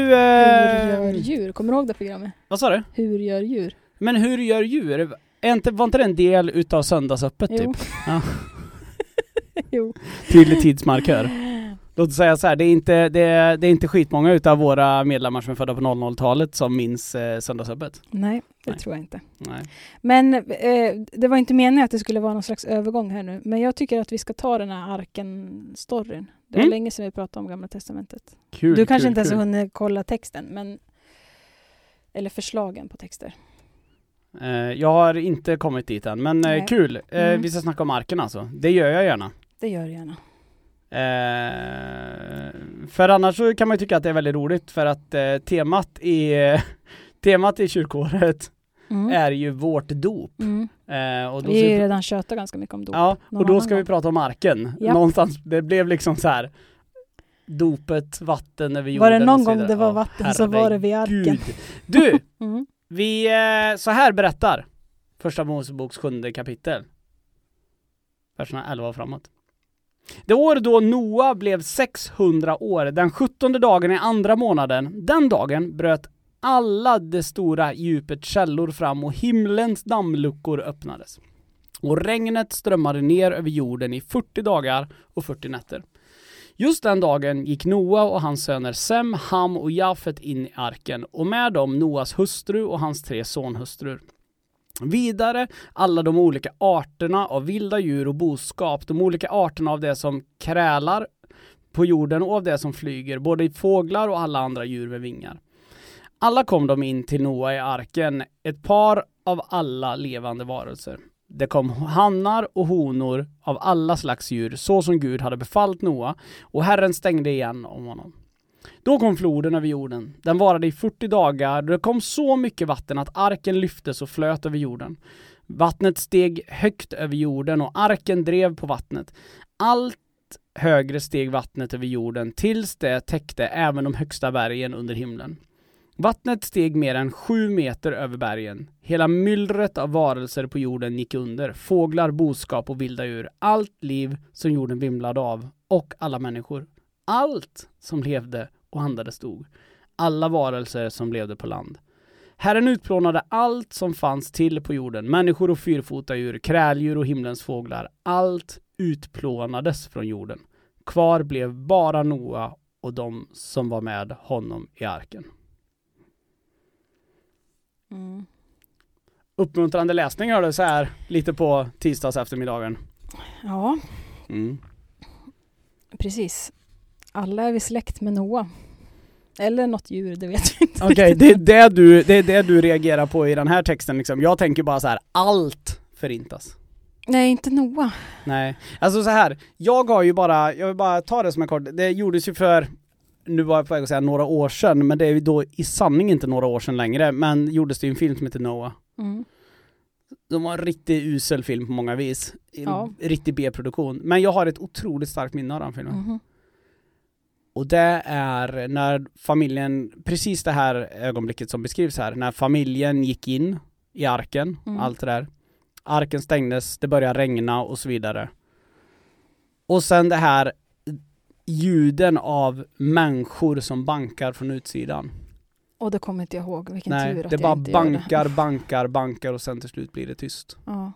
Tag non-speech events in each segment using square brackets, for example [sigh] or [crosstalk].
Du... Hur Eh, gör djur? Kommer du ihåg det programmet? vad sa du? Hur gör djur? Men hur gör djur? Är inte, var inte det en del utav söndagsöppet Jo. typ? Ja. [laughs] jo. Tydlig tidsmarkör. Låt oss säga så här, det är inte, det är, det är inte skitmånga utav våra medlemmar som är födda på 00-talet som minns eh, söndagsöppet. Nej, det Nej. tror jag inte. Nej. Men eh, det var inte meningen att det skulle vara någon slags övergång här nu. Men jag tycker att vi ska ta den här arken-storyn. Det var Mm. länge sedan vi pratade om Gamla Testamentet. Kul, du kanske kul, inte ens kul. hunnit kolla texten, men... Eller förslagen på texter. Eh, jag har inte kommit dit än, men eh, kul. Eh, Mm. Vi ska snacka om arken alltså. Det gör jag gärna. Det gör du gärna. Eh, för annars så kan man ju tycka att det är väldigt roligt för att eh, temat i [laughs] Temat i kyrkåret Mm. är ju vårt dop. Mm. Eh, och då Vi har ju vi, redan tjötat ganska mycket om dop. ja, och då ska vi gång. prata om arken. Japp. Någonstans, det blev liksom så här Dopet, vatten över jorden Var det någon gång det var Ja, vatten så var det vid arken. herregud. Du! [laughs] Mm. Vi, eh, så här berättar Första Moseboks sjunde kapitel. Verserna 11 och framåt. Det år då Noa blev 600 år, den 17 dagen i andra månaden, den dagen bröt alla det stora djupet källor fram och himlens dammluckor öppnades. Och regnet strömmade ner över jorden i 40 dagar och 40 nätter. Just den dagen gick Noa och hans söner Sem, Ham och Jafet in i arken och med dem Noas hustru och hans tre sonhustrur. Vidare alla de olika arterna av vilda djur och boskap, de olika arterna av det som krälar på jorden och av det som flyger, både fåglar och alla andra djur med vingar. Alla kom de in till Noa i arken, ett par av alla levande varelser. Det kom hannar och honor av alla slags djur, så som Gud hade befallt Noa, och Herren stängde igen om honom. Då kom floden över jorden. Den varade i 40 dagar. Det kom så mycket vatten att arken lyftes och flöt över jorden. Vattnet steg högt över jorden och arken drev på vattnet. Allt högre steg vattnet över jorden tills det täckte även de högsta bergen under himlen. Vattnet steg mer än sju meter över bergen. Hela myllret av varelser på jorden gick under. Fåglar, boskap och vilda djur. Allt liv som jorden vimlade av. Och alla människor. Allt som levde och andades stod. Alla varelser som levde på land. Herren utplånade allt som fanns till på jorden. Människor och fyrfotadjur, kräldjur och himlens fåglar. Allt utplånades från jorden. Kvar blev bara Noa och de som var med honom i arken. Mm. Uppmuntrande läsning hör du så här lite på tisdags eftermiddagen. Ja, Mm. precis. Alla är vi släkt med Noa. Eller något djur, det vet vi inte. Okej, det, är det, du, det är det du reagerar på i den här texten liksom. Jag tänker bara så här, allt förintas. Nej, inte Noa. Nej, alltså så här. jag har ju bara, jag vill bara ta det som en kort, det gjordes ju för, nu var jag på väg att säga några år sedan, men det är ju då i sanning inte några år sedan längre, men gjordes det ju en film som heter Noah. Mm. Det var en riktigt usel film på många vis. Ja. riktig B-produktion. Men jag har ett otroligt starkt minne av den filmen. Mhm. Och det är när familjen, precis det här ögonblicket som beskrivs här, när familjen gick in i arken, Mm. allt det där. Arken stängdes, det började regna och så vidare. Och sen det här ljuden av människor som bankar från utsidan. Och det kommer inte jag ihåg. Vilken Nej, tur att det jag bara inte bankar, det. bankar, bankar och sen till slut blir det tyst. Ja.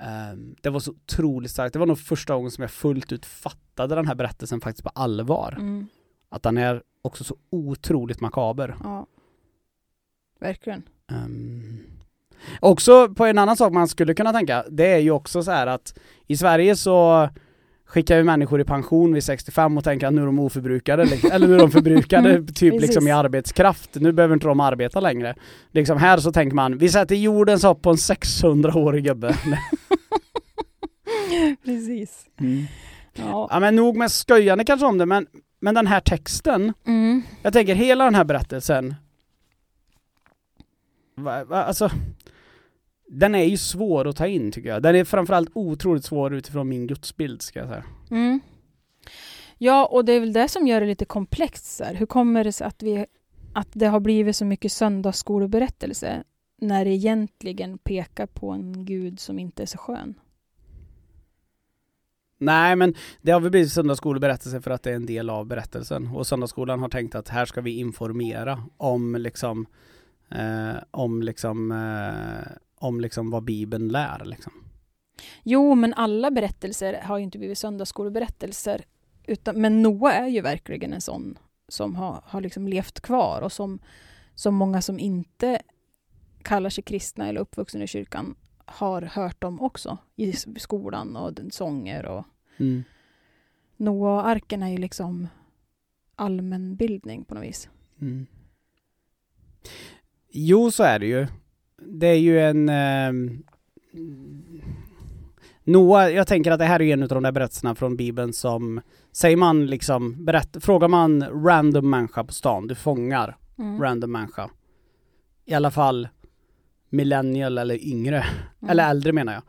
Ehm, det var så otroligt starkt. Det var nog första gången som jag fullt ut fattade den här berättelsen faktiskt på allvar. Mm. Att den är också så otroligt makaber. ja. Verkligen. Ehm, också på en annan sak man skulle kunna tänka, det är ju också så här att i Sverige så skickar vi människor i pension vid 65 och tänker att nu är de oförbrukade, liksom. eller nu är de förbrukade Mm, typ liksom i arbetskraft, nu behöver inte de arbeta längre. Liksom här så tänker man, vi sätter jordens hopp på en 600-årig gubbe. [laughs] Precis. Ja. ja men nog med sköjande kanske om det, men, men den här texten, Mm. jag tänker hela den här berättelsen, va, va, alltså den är ju svår att ta in tycker jag. Den är framförallt otroligt svår utifrån min gudsbild ska jag säga. Mm. Ja, och det är väl det som gör det lite komplext. Hur kommer det sig att, vi, att det har blivit så mycket söndagsskoleberättelse när det egentligen pekar på en gud som inte är så skön? Nej men det har väl blivit söndagsskoleberättelse för att det är en del av berättelsen och söndagsskolan har tänkt att här ska vi informera om liksom eh, om liksom eh, om liksom vad bibeln lär liksom. Jo, men alla berättelser har ju inte blivit söndagsskoleberättelser. Utan, men Noa är ju verkligen en sån som har, har liksom levt kvar och som, som många som inte kallar sig kristna eller uppvuxna i kyrkan har hört om också i skolan och den sånger och Mm. Noa och arken är ju liksom allmänbildning på något vis. Mm. Jo, så är det ju. Det är ju en... Eh, Noa, jag tänker att det här är en av de där berättelserna från Bibeln som, säger man liksom, berätt, frågar man random människa på stan, du fångar Mm. random människa. I alla fall millennial eller yngre, Mm. eller äldre menar jag.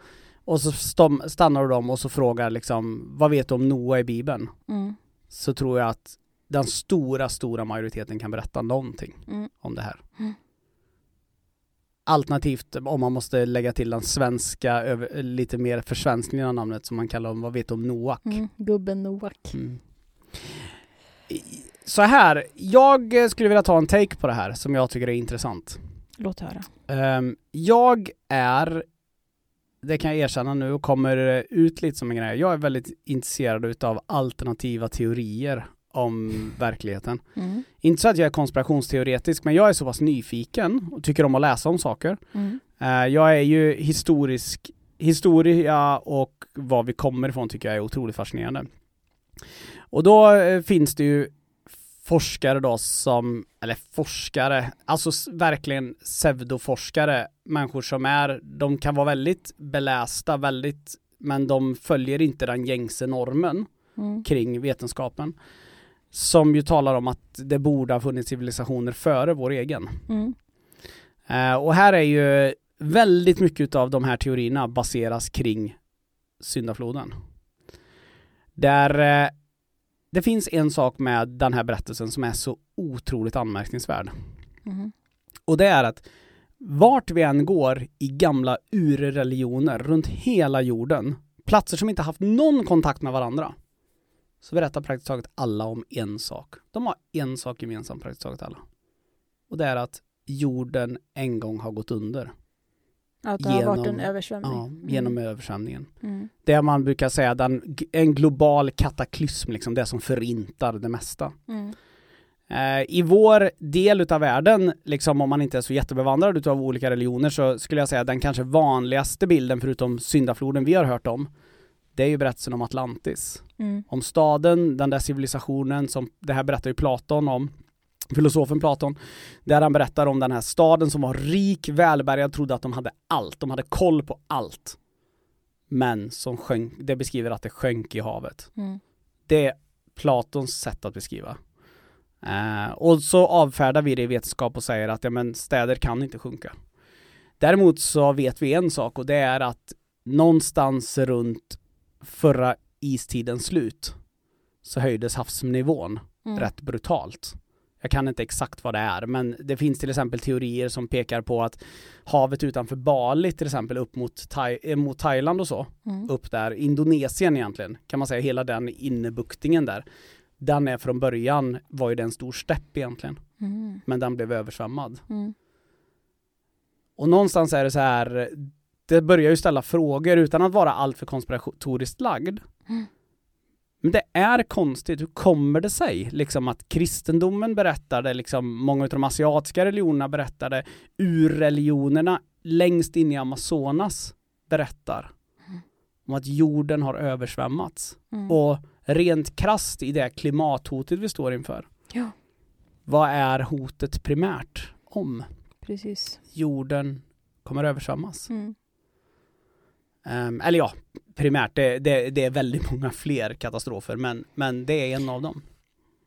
Och så stom, stannar du dem och så frågar liksom, vad vet du om Noa i Bibeln? Mm. Så tror jag att den stora, stora majoriteten kan berätta någonting Mm. om det här. Alternativt om man måste lägga till den svenska, över, lite mer försvenskningen av namnet som man kallar om, vad vet du om Noak? Mm. Gubben Noak. Mm. Så här, jag skulle vilja ta en take på det här som jag tycker är intressant. Låt höra. Ehm, jag är, det kan jag erkänna nu och kommer ut lite som en grej, jag är väldigt intresserad utav alternativa teorier om verkligheten. Mm. Inte så att jag är konspirationsteoretisk, men jag är så pass nyfiken och tycker om att läsa om saker. Mm. Eh, jag är ju historisk, historia och var vi kommer ifrån tycker jag är otroligt fascinerande. Och då eh, finns det ju forskare då som, eller forskare, alltså verkligen pseudoforskare, människor som är, de kan vara väldigt belästa, väldigt, men de följer inte den gängse normen Mm. kring vetenskapen. Som ju talar om att det borde ha funnits civilisationer före vår egen. Mm. Eh, och här är ju väldigt mycket av de här teorierna baseras kring syndafloden. Där eh, det finns en sak med den här berättelsen som är så otroligt anmärkningsvärd. Mm. Och det är att vart vi än går i gamla urreligioner runt hela jorden, platser som inte haft någon kontakt med varandra, så berättar praktiskt taget alla om en sak. De har en sak gemensamt praktiskt taget alla. Och det är att jorden en gång har gått under. Att det har varit Genom- en översvämning. Ja, genom översvämningen. Mm. Det man brukar säga, den, en global kataklysm, liksom det som förintar det mesta. Mm. Eh, I vår del utav världen, liksom om man inte är så jättebevandrad utav olika religioner, så skulle jag säga att den kanske vanligaste bilden, förutom syndafloden vi har hört om, det är ju berättelsen om Atlantis. Mm. Om staden, den där civilisationen som, det här berättar ju Platon om, filosofen Platon, där han berättar om den här staden som var rik, välbärgad, trodde att de hade allt, de hade koll på allt. Men som sjönk, det beskriver att det sjönk i havet. Mm. Det är Platons sätt att beskriva. Eh, och så avfärdar vi det i vetenskap och säger att ja, men städer kan inte sjunka. Däremot så vet vi en sak och det är att någonstans runt förra istidens slut så höjdes havsnivån Mm. rätt brutalt. Jag kan inte exakt vad det är, men det finns till exempel teorier som pekar på att havet utanför Bali till exempel upp mot, Thai, eh, mot Thailand och så, Mm. upp där, Indonesien egentligen, kan man säga, hela den innebuktingen där. Den är från början, var ju det en stor stepp egentligen, Mm. men den blev översvämmad. Mm. Och någonstans är det så här, det börjar ju ställa frågor utan att vara alltför konspiratoriskt lagd. Mm. Men det är konstigt, hur kommer det sig liksom att kristendomen berättade, liksom många av de asiatiska religionerna berättade, urreligionerna längst in i Amazonas berättar Mm. om att jorden har översvämmats. Mm. Och rent krasst i det klimathotet vi står inför. Ja. Vad är hotet primärt om? Precis. Jorden kommer översvämmas. Mm. Ehm, eller ja, primärt, det, det, det är väldigt många fler katastrofer, men, men det är en av dem.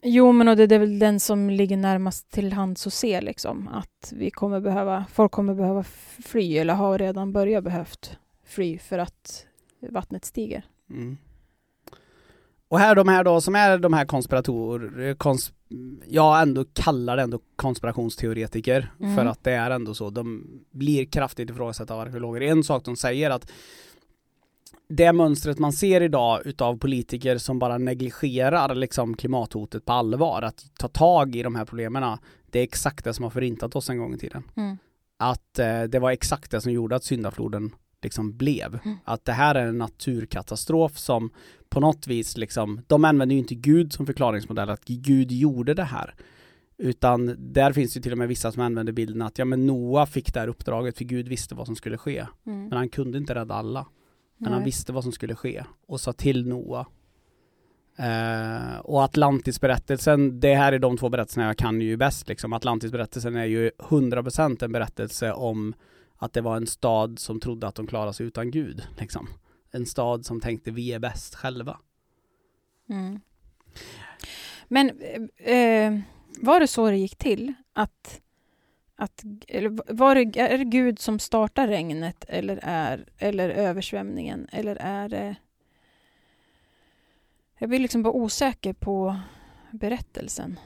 Jo, men och det är väl den som ligger närmast till hands att se liksom. Att vi kommer behöva, folk kommer behöva fly eller har redan börjat behövt fly för att vattnet stiger. Mm. Och här de här då som är de här konspirator, kons, jag ändå kallar det ändå konspirationsteoretiker Mm. för att det är ändå så, de blir kraftigt ifrågasatta av arkeologer. En sak de säger att det mönstret man ser idag utav politiker som bara negligerar liksom klimathotet på allvar, att ta tag i de här problemen, det är exakt det som har förintat oss en gång i tiden. Mm. Att eh, det var exakt det som gjorde att syndafloden liksom blev. Mm. Att det här är en naturkatastrof som på något vis liksom, de använder ju inte Gud som förklaringsmodell, att Gud gjorde det här. Utan där finns det till och med vissa som använder bilden att ja men Noa fick det här uppdraget för Gud visste vad som skulle ske. Mm. Men han kunde inte rädda alla. Men han Nej. visste vad som skulle ske och sa till Noa. Eh, och Atlantisberättelsen, det här är de två berättelserna jag kan ju bäst liksom. Atlantisberättelsen är ju 100% en berättelse om att det var en stad som trodde att de klarade sig utan Gud. Liksom. En stad som tänkte vi är bäst själva. Mm. Men eh, eh var det så det gick till? Att, att, eller var det, är det Gud som startar regnet eller, är, eller översvämningen? Eller är det... Jag blir liksom bara osäker på berättelsen.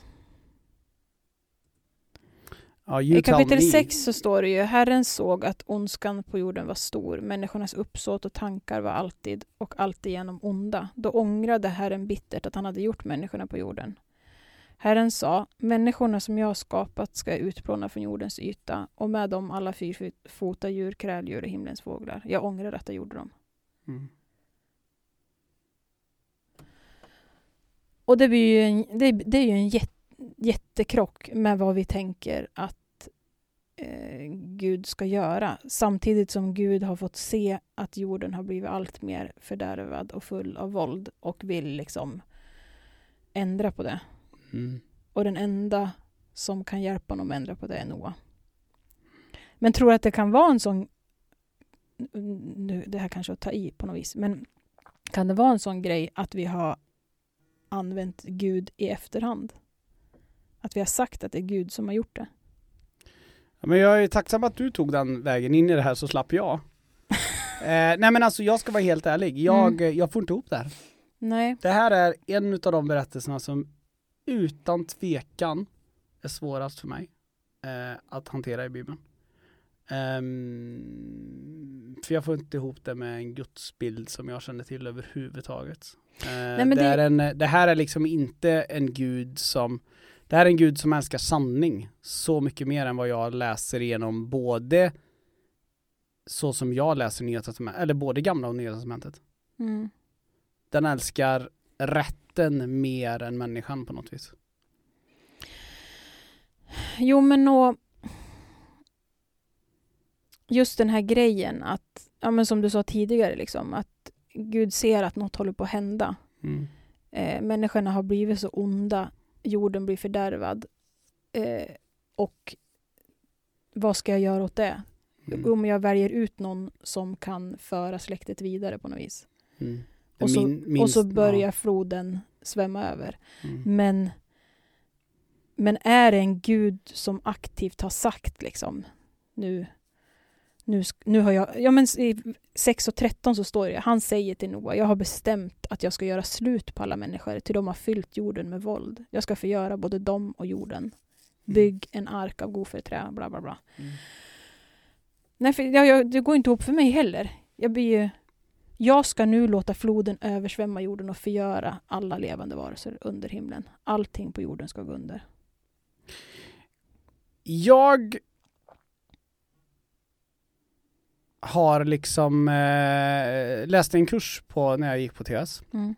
Ja, I kapitel me. 6 så står det ju Herren såg att ondskan på jorden var stor, människornas uppsåt och tankar var alltid och alltigenom onda. Då ångrade Herren bittert att han hade gjort människorna på jorden. Herren sa, människorna som jag har skapat ska jag utplåna från jordens yta och med dem alla fyrfota djur, kräldjur och himlens fåglar. Jag ångrar att jag gjorde dem. Mm. Och det, blir ju en, det, det är ju en jätte, jättekrock med vad vi tänker att eh, Gud ska göra. Samtidigt som Gud har fått se att jorden har blivit allt mer fördärvad och full av våld och vill liksom ändra på det. Mm. Och den enda som kan hjälpa honom att ändra på det är Noa. Men tror att det kan vara en sån... Nu, det här kanske att ta i på något vis, men kan det vara en sån grej att vi har använt Gud i efterhand? Att vi har sagt att det är Gud som har gjort det? Ja, men jag är tacksam att du tog den vägen in i det här så slapp jag. [laughs] eh, nej men alltså jag ska vara helt ärlig, jag, jag får inte ihop det här. Nej. Det här är en av de berättelserna som utan tvekan är svårast för mig eh, att hantera i Bibeln. Ehm, för jag får inte ihop det med en gudsbild som jag känner till överhuvudtaget. Eh, men det, det- är en, det här är liksom inte en gud som det här är en gud som älskar sanning så mycket mer än vad jag läser igenom både så som jag läser Nya Testamentet, eller både Gamla och Nya Testamentet. Mm. Den älskar rätten mer än människan på något vis. Jo, men och just den här grejen att, ja men som du sa tidigare, liksom, att Gud ser att något håller på att hända. Mm. Eh, människorna har blivit så onda, jorden blir fördärvad. Eh, och vad ska jag göra åt det? Mm. Om jag väljer ut någon som kan föra släktet vidare på något vis. Mm. Och så, min- och minst- så börjar floden svämma över. Ja. Mm. Men, men är det en gud som aktivt har sagt liksom nu, nu, nu har jag, ja men i 6 och 13 så står det, han säger till Noa, jag har bestämt att jag ska göra slut på alla människor, till de har fyllt jorden med våld. Jag ska förgöra både dem och jorden. Bygg en ark av goförträ, bla bla bla. Mm. Nej, för jag, jag, det går inte ihop för mig heller. Jag blir ju, jag ska nu låta floden översvämma jorden och förgöra alla levande varelser under himlen. Allting på jorden ska gå under. Jag har liksom eh, läst en kurs på när jag gick på TS Mm.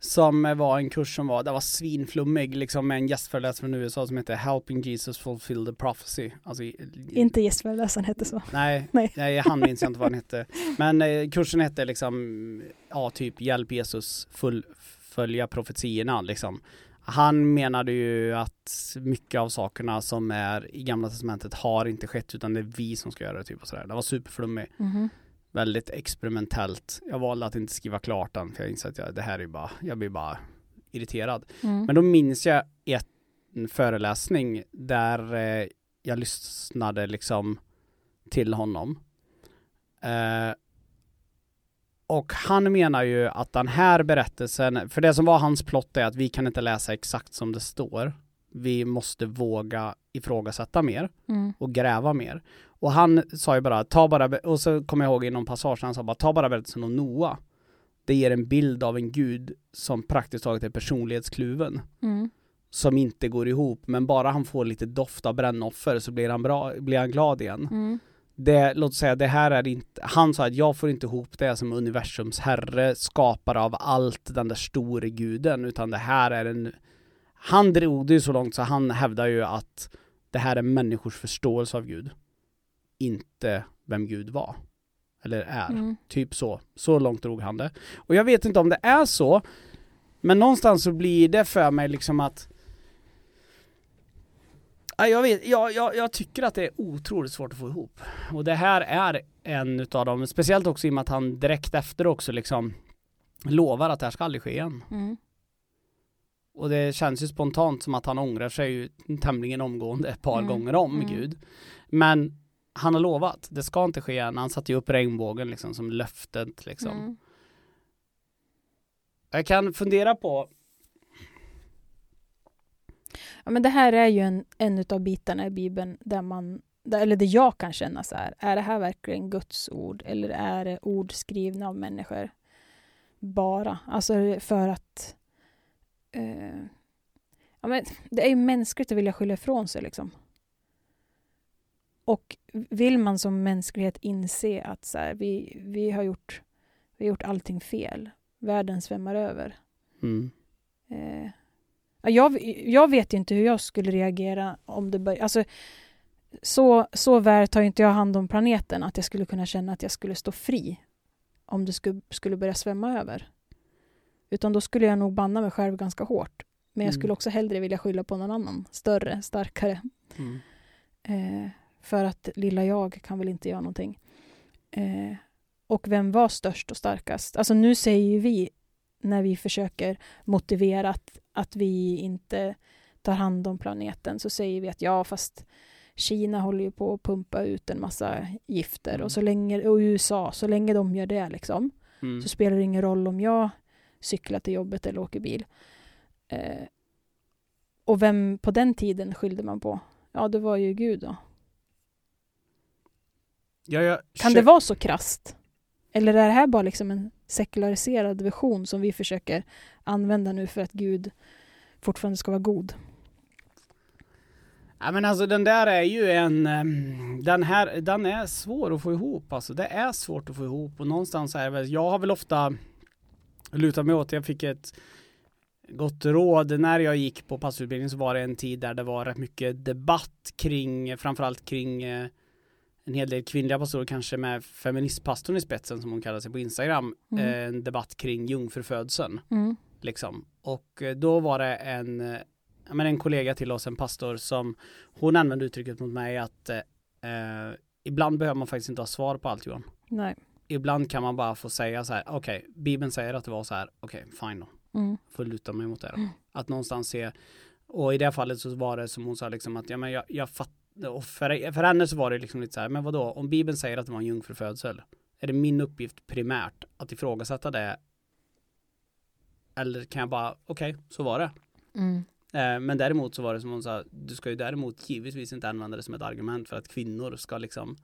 som var en kurs som var, det var svinflummig liksom med en gästföreläsare från USA som heter Helping Jesus Fulfill the Prophecy. Alltså, Inte gästföreläsaren hette så. Nej, [laughs] Nej. nej. han minns jag inte vad den hette. Men eh, kursen hette liksom, ja typ Hjälp Jesus fullfölja profetierna liksom. Han menade ju att mycket av sakerna som är i gamla testamentet har inte skett utan det är vi som ska göra det typ och sådär. Det var superflummigt, Mhm. väldigt experimentellt. Jag valde att inte skriva klart den för jag insåg att jag, det här är bara, jag blir bara irriterad. Mm. Men då minns jag en föreläsning där eh, jag lyssnade liksom till honom. Eh, och han menar ju att den här berättelsen, för det som var hans plott är att vi kan inte läsa exakt som det står. vi måste våga ifrågasätta mer Mm. och gräva mer. Och han sa ju bara, ta bara, och så kommer jag ihåg i någon passage, han sa bara, ta bara berättelsen om Noa. Det ger en bild av en gud som praktiskt taget är personlighetskluven. Mm. Som inte går ihop, men bara han får lite doft av brännoffer så blir han, bra, blir han glad igen. Mm. Det, låt säga, det här är inte, han sa att jag får inte ihop det som universums herre, skapare av allt, den där store guden, utan det här är en, han drog det ju så långt så han hävdar ju att det här är människors förståelse av Gud, inte vem Gud var, eller är. Mm. Typ så. Så långt drog han det. Och jag vet inte om det är så, men någonstans så blir det för mig liksom att jag, vet, jag, jag, jag tycker att det är otroligt svårt att få ihop. Och det här är en utav dem, speciellt också i och med att han direkt efter också liksom lovar att det här ska aldrig ske igen. Mm. Och det känns ju spontant som att han ångrar sig ju tämligen omgående ett par Mm, gånger om mm. Gud. Men han har lovat, det ska inte ske igen. Han satte ju upp regnbågen liksom som löftet liksom. Mm. Jag kan fundera på, Ja, men det här är ju en, en av bitarna i Bibeln där man, där, eller det jag kan känna så här, är det här verkligen Guds ord eller är det ord skrivna av människor bara? Alltså för att eh, ja, men det är ju mänskligt att vilja skylla ifrån sig liksom. Och vill man som mänsklighet inse att så här, vi, vi, har gjort, vi har gjort allting fel, världen svämmar över, mm, Eh, jag, jag vet inte hur jag skulle reagera om det började... Alltså, så, så väl tar inte jag hand om planeten att jag skulle kunna känna att jag skulle stå fri om det skulle, skulle börja svämma över. Utan då skulle jag nog banna mig själv ganska hårt. Men jag Mm. skulle också hellre vilja skylla på någon annan, större, starkare. mm, Eh, för att lilla jag kan väl inte göra någonting. Eh, och vem var störst och starkast? Alltså nu säger ju vi, när vi försöker motivera att, att vi inte tar hand om planeten, så säger vi att ja, fast Kina håller ju på att pumpa ut en massa gifter Mm. och, så länge, och USA, så länge de gör det liksom, mm. så spelar det ingen roll om jag cyklar till jobbet eller åker bil. Eh, och vem på den tiden skyllde man på? Ja, det var ju Gud då. Ja, Kan det vara så krasst? Eller är det här bara liksom en sekulariserad version som vi försöker använda nu för att Gud fortfarande ska vara god? Ja men alltså den där är ju en, ehm, den här, den är svår att få ihop alltså. Det är svårt att få ihop och någonstans är väl, jag har väl ofta lutat mig åt, jag fick ett gott råd när jag gick på passutbildning så var det en tid där det var rätt mycket debatt kring, framförallt kring eh, en hel del kvinnliga pastorer, kanske med feministpastorn i spetsen som hon kallar sig på Instagram, Mm. eh, en debatt kring jungfrufödseln Mm. liksom. Och eh, då var det en, eh, men en kollega till oss, en pastor, som hon använde uttrycket mot mig att eh, ibland behöver man faktiskt inte ha svar på allt Johan. Nej. Ibland kan man bara få säga så här, okej, Bibeln säger att det var så här, okej, fine då, Mm. får luta mig mot det då. Mm. Att någonstans se, och i det fallet så var det som hon sa liksom att, ja men jag, jag fattar, och för, för henne så var det liksom lite så här, men vadå, om Bibeln säger att det var en jungfrufödsel, är det min uppgift primärt att ifrågasätta det? Eller kan jag bara, okej, så var det. Mm. Eh, men däremot så var det som hon sa, du ska ju däremot givetvis inte använda det som ett argument för att kvinnor ska liksom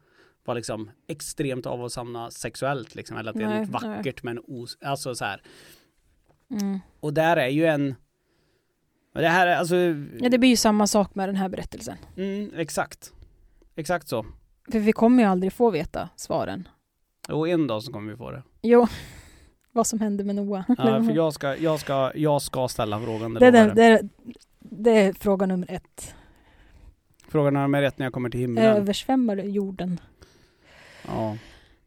vara liksom extremt avhållsamma sexuellt liksom, eller att det är Nej, något vackert men os, alltså så här. Mm. Och där är ju en, men det här är alltså, Ja, det blir ju samma sak med den här berättelsen. mm, exakt, exakt så. För vi kommer ju aldrig få veta svaren. Och en dag så kommer vi få det. Jo, [laughs] vad som hände med Noah. Ja, för [laughs] jag ska, jag ska, jag ska ställa frågan. det, Det det, är, det är fråga nummer ett. Frågan är rätt när jag kommer till himlen. Översvämmar jorden? Ja.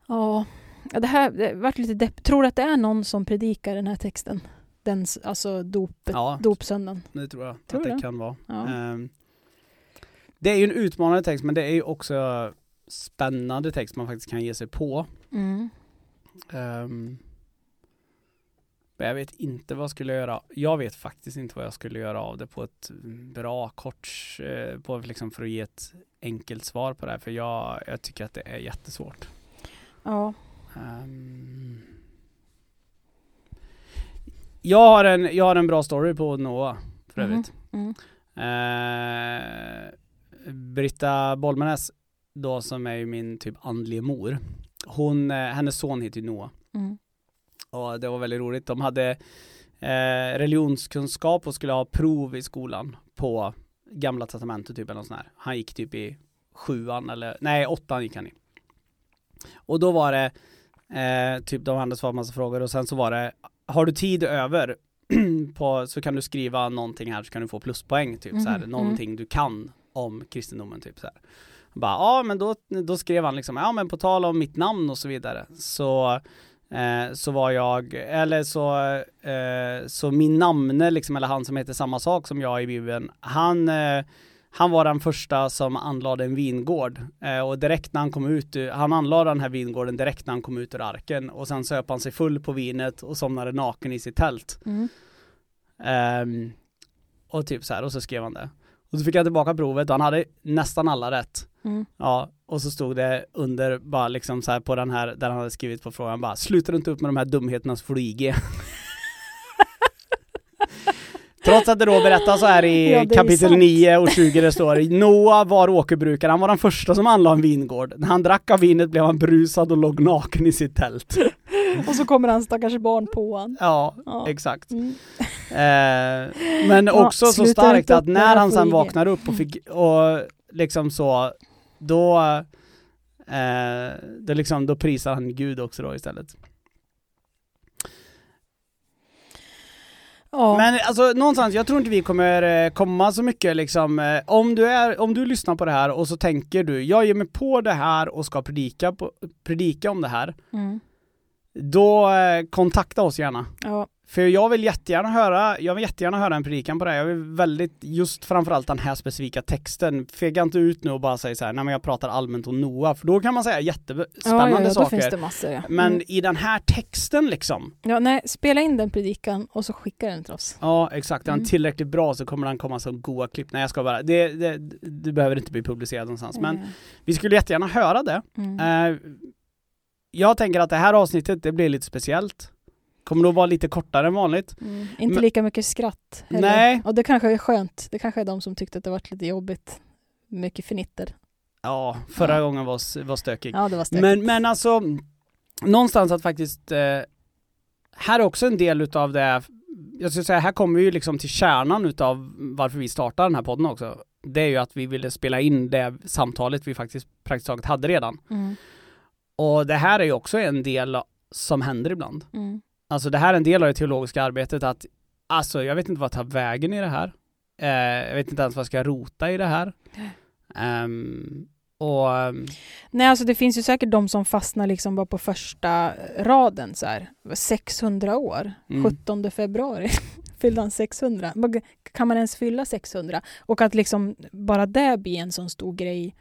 Ja, Ja, det här det vart lite depp. Tror du att det är någon som predikar den här texten? Den, alltså dopet, ja, dopsöndagen. det tror jag Tror att det, du? kan vara. Ja. Ehm, det är ju en utmanande text men det är ju också spännande text man faktiskt kan ge sig på. Mm. Men jag vet inte vad jag skulle göra. Jag vet faktiskt inte vad jag skulle göra av det på ett bra kort, eh, på liksom för att ge ett enkelt svar på det här. För jag, jag tycker att det är jättesvårt. Ja. Ehm, jag, har en, jag har en bra story på Noah för Mhm. övrigt. Mm. Eh, Britta Bolmenäs då som är ju min typ andlige mor. Hon, eh, hennes son heter ju Noah. Mm. Och det var väldigt roligt. De hade eh, religionskunskap och skulle ha prov i skolan på gamla testamentet typ eller något sånt här. Han gick typ i sjuan eller, nej åttan gick han i. Och då var det eh, typ de hade svarat massa frågor och sen så var det har du tid över [clears throat] på, så kan du skriva någonting här så kan du få pluspoäng typ så här, Mhm, någonting du kan om kristendomen typ så här. Bara, ja men då, då skrev han liksom, ja men på tal om mitt namn och så vidare så eh, så var jag, eller så, eh, så min namne liksom, eller han som heter samma sak som jag i bibeln, han eh, han var den första som anlade en vingård eh, och direkt när han kom ut, han anlade den här vingården direkt när han kom ut ur arken och sen söp han sig full på vinet och somnade naken i sitt tält. Mm. Ehm, och typ så här, och så skrev han det. Och så fick han tillbaka provet och han hade nästan alla rätt. Mm. Ja, och så stod det under bara liksom så här på den här, där han hade skrivit på frågan bara Slutar du inte upp med de här dumheterna så får du IG. [laughs] Trots att det då berättas så här i Ja, kapitel sant. 9 och 20 det står Noah var åkerbrukare, han var den första som anlade en vingård. När han drack av vinet blev han brusad och låg naken i sitt tält. Och så kommer hans stackars barn på han. Ja, Ja. exakt. Mm. Eh, men Ja, också så sluta starkt att när han sen vaknar upp och fick, och liksom så, då, eh, det liksom, då prisar han Gud också då istället. Ja. Men alltså någonstans, jag tror inte vi kommer eh, komma så mycket liksom, eh, om du är, om du lyssnar på det här och så tänker du, jag ger mig på det här och ska predika, på, predika om det här, Mm. då eh, kontakta oss gärna. ja. För jag vill jättegärna höra, jag vill jättegärna höra en predikan på det här. Jag vill väldigt, just framförallt den här specifika texten. Fega inte ut nu och bara säga så här, nej men jag pratar allmänt om Noah, för då kan man säga jättespännande ja, ja, ja, saker. finns det massor ja. Men Mm. i den här texten liksom, ja. Nej, spela in den predikan och så skicka den till oss. ja exakt, är den Mm. tillräckligt bra så kommer den komma som goa klipp. Nej jag ska bara, det, det, det behöver inte bli publicerat någonstans. Men Mm. vi skulle jättegärna höra det. Eh, jag tänker att det här avsnittet, det blir lite speciellt. Kommer nog vara lite kortare än vanligt. Mm. Inte Men- lika mycket skratt. heller. Nej. Och det kanske är skönt. Det kanske är de som tyckte att det varit lite jobbigt. Mycket fnitter. Ja, förra Ja. gången var, var stökig. Ja, det var stökigt. Men, men alltså, någonstans att faktiskt, eh, här är också en del utav det, jag skulle säga här kommer vi ju liksom till kärnan utav varför vi startar den här podden också. Det är ju att vi ville spela in det samtalet vi faktiskt praktiskt taget hade redan. Mm. Och det här är ju också en del som händer ibland. Mm. Alltså det här är en del av det teologiska arbetet att, alltså jag vet inte vad tar vägen i det här. Eh, jag vet inte ens vad jag ska rota i det här. Ehm, och ehm, Nej, alltså det finns ju säkert de som fastnar liksom bara på första raden så här. 600 år. Mm. 17 februari [laughs] fyllde han 600. Vad- Kan man ens fylla 600? Och att liksom bara det blir en sån stor grej.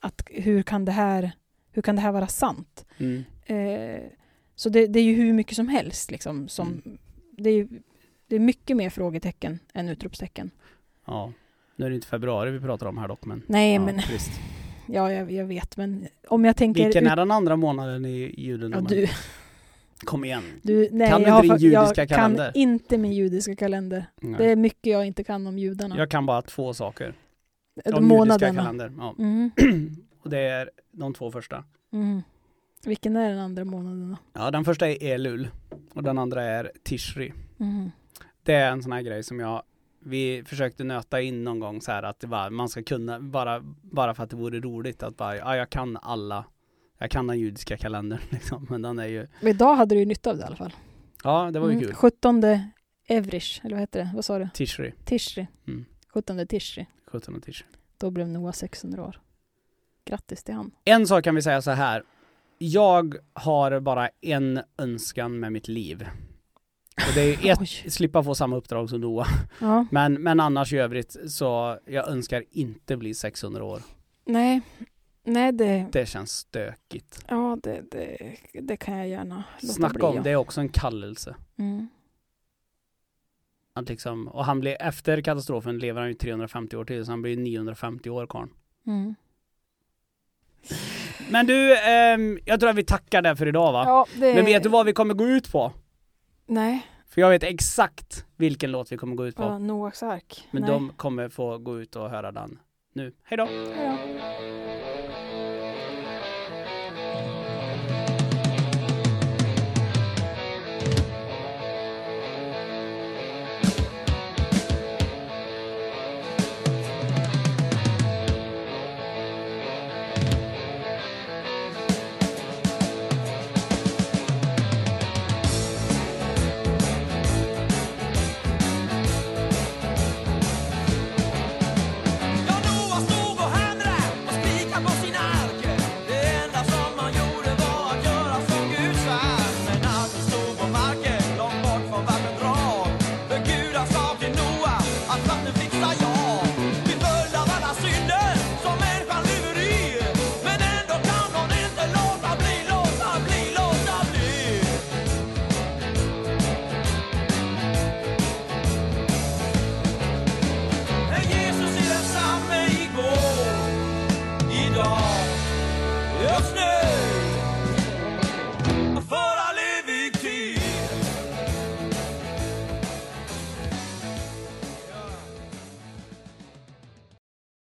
Att hur kan det här, hur kan det här vara sant? mm. Eh, så det, det är ju hur mycket som helst liksom. Som, Mm. det, är, det är mycket mer frågetecken än utropstecken. Ja, nu är det inte februari vi pratar om här dock men Nej, ja, men Visst. ja, jag, jag vet. Men om jag tänker... Vilken ut- är den andra månaden i ja, judendomen? du, Kom igen. du, nej, Kan du jag, inte din judiska jag kalender? kan inte min judiska kalender. Nej. Det är mycket jag inte kan om judarna. Jag kan bara två saker. De Om judiska månaderna. kalender. Ja. Mm, [clears throat] Och det är de två första. mm. Vilken är den andra månaden då? Ja, den första är Elul och den andra är Tishri. Mm. Det är en sån här grej som jag vi försökte nöta in någon gång så här att det var, man ska kunna, bara, bara för att det vore roligt att bara, ja jag kan alla, jag kan den judiska kalendern [laughs] liksom, men den är ju, Men Idag hade du ju nytta av det i alla fall. ja det var ju Mm, kul. 17 Evrish, eller vad heter det? Vad sa du? Tishri, Tishri. Mm. 17 Tishri. 17 Tishri. Då blev Noah 600 år. Grattis till han. En sak kan vi säga så här. Jag har bara en önskan med mitt liv. Och det är [laughs] ett, Oj. slippa få samma uppdrag som Noah. Ja. Men, men annars i övrigt så, jag önskar inte bli 600 år. Nej. Nej, det, Det känns stökigt. ja, det, det, det kan jag gärna låta bli. Snacka om, ja. det är också en kallelse. Mm. Att liksom, och han blir, efter katastrofen lever han ju 350 år till, så han blir 950 år karln. Mm. Men du, ehm, jag tror att vi tackar där för idag va? Ja, det... Men vet du vad vi kommer gå ut på? Nej. För jag vet exakt vilken låt vi kommer gå ut på. Ja, Noaks ark. Men Nej. de kommer få gå ut och höra den nu. Hej då! Ja. Ja,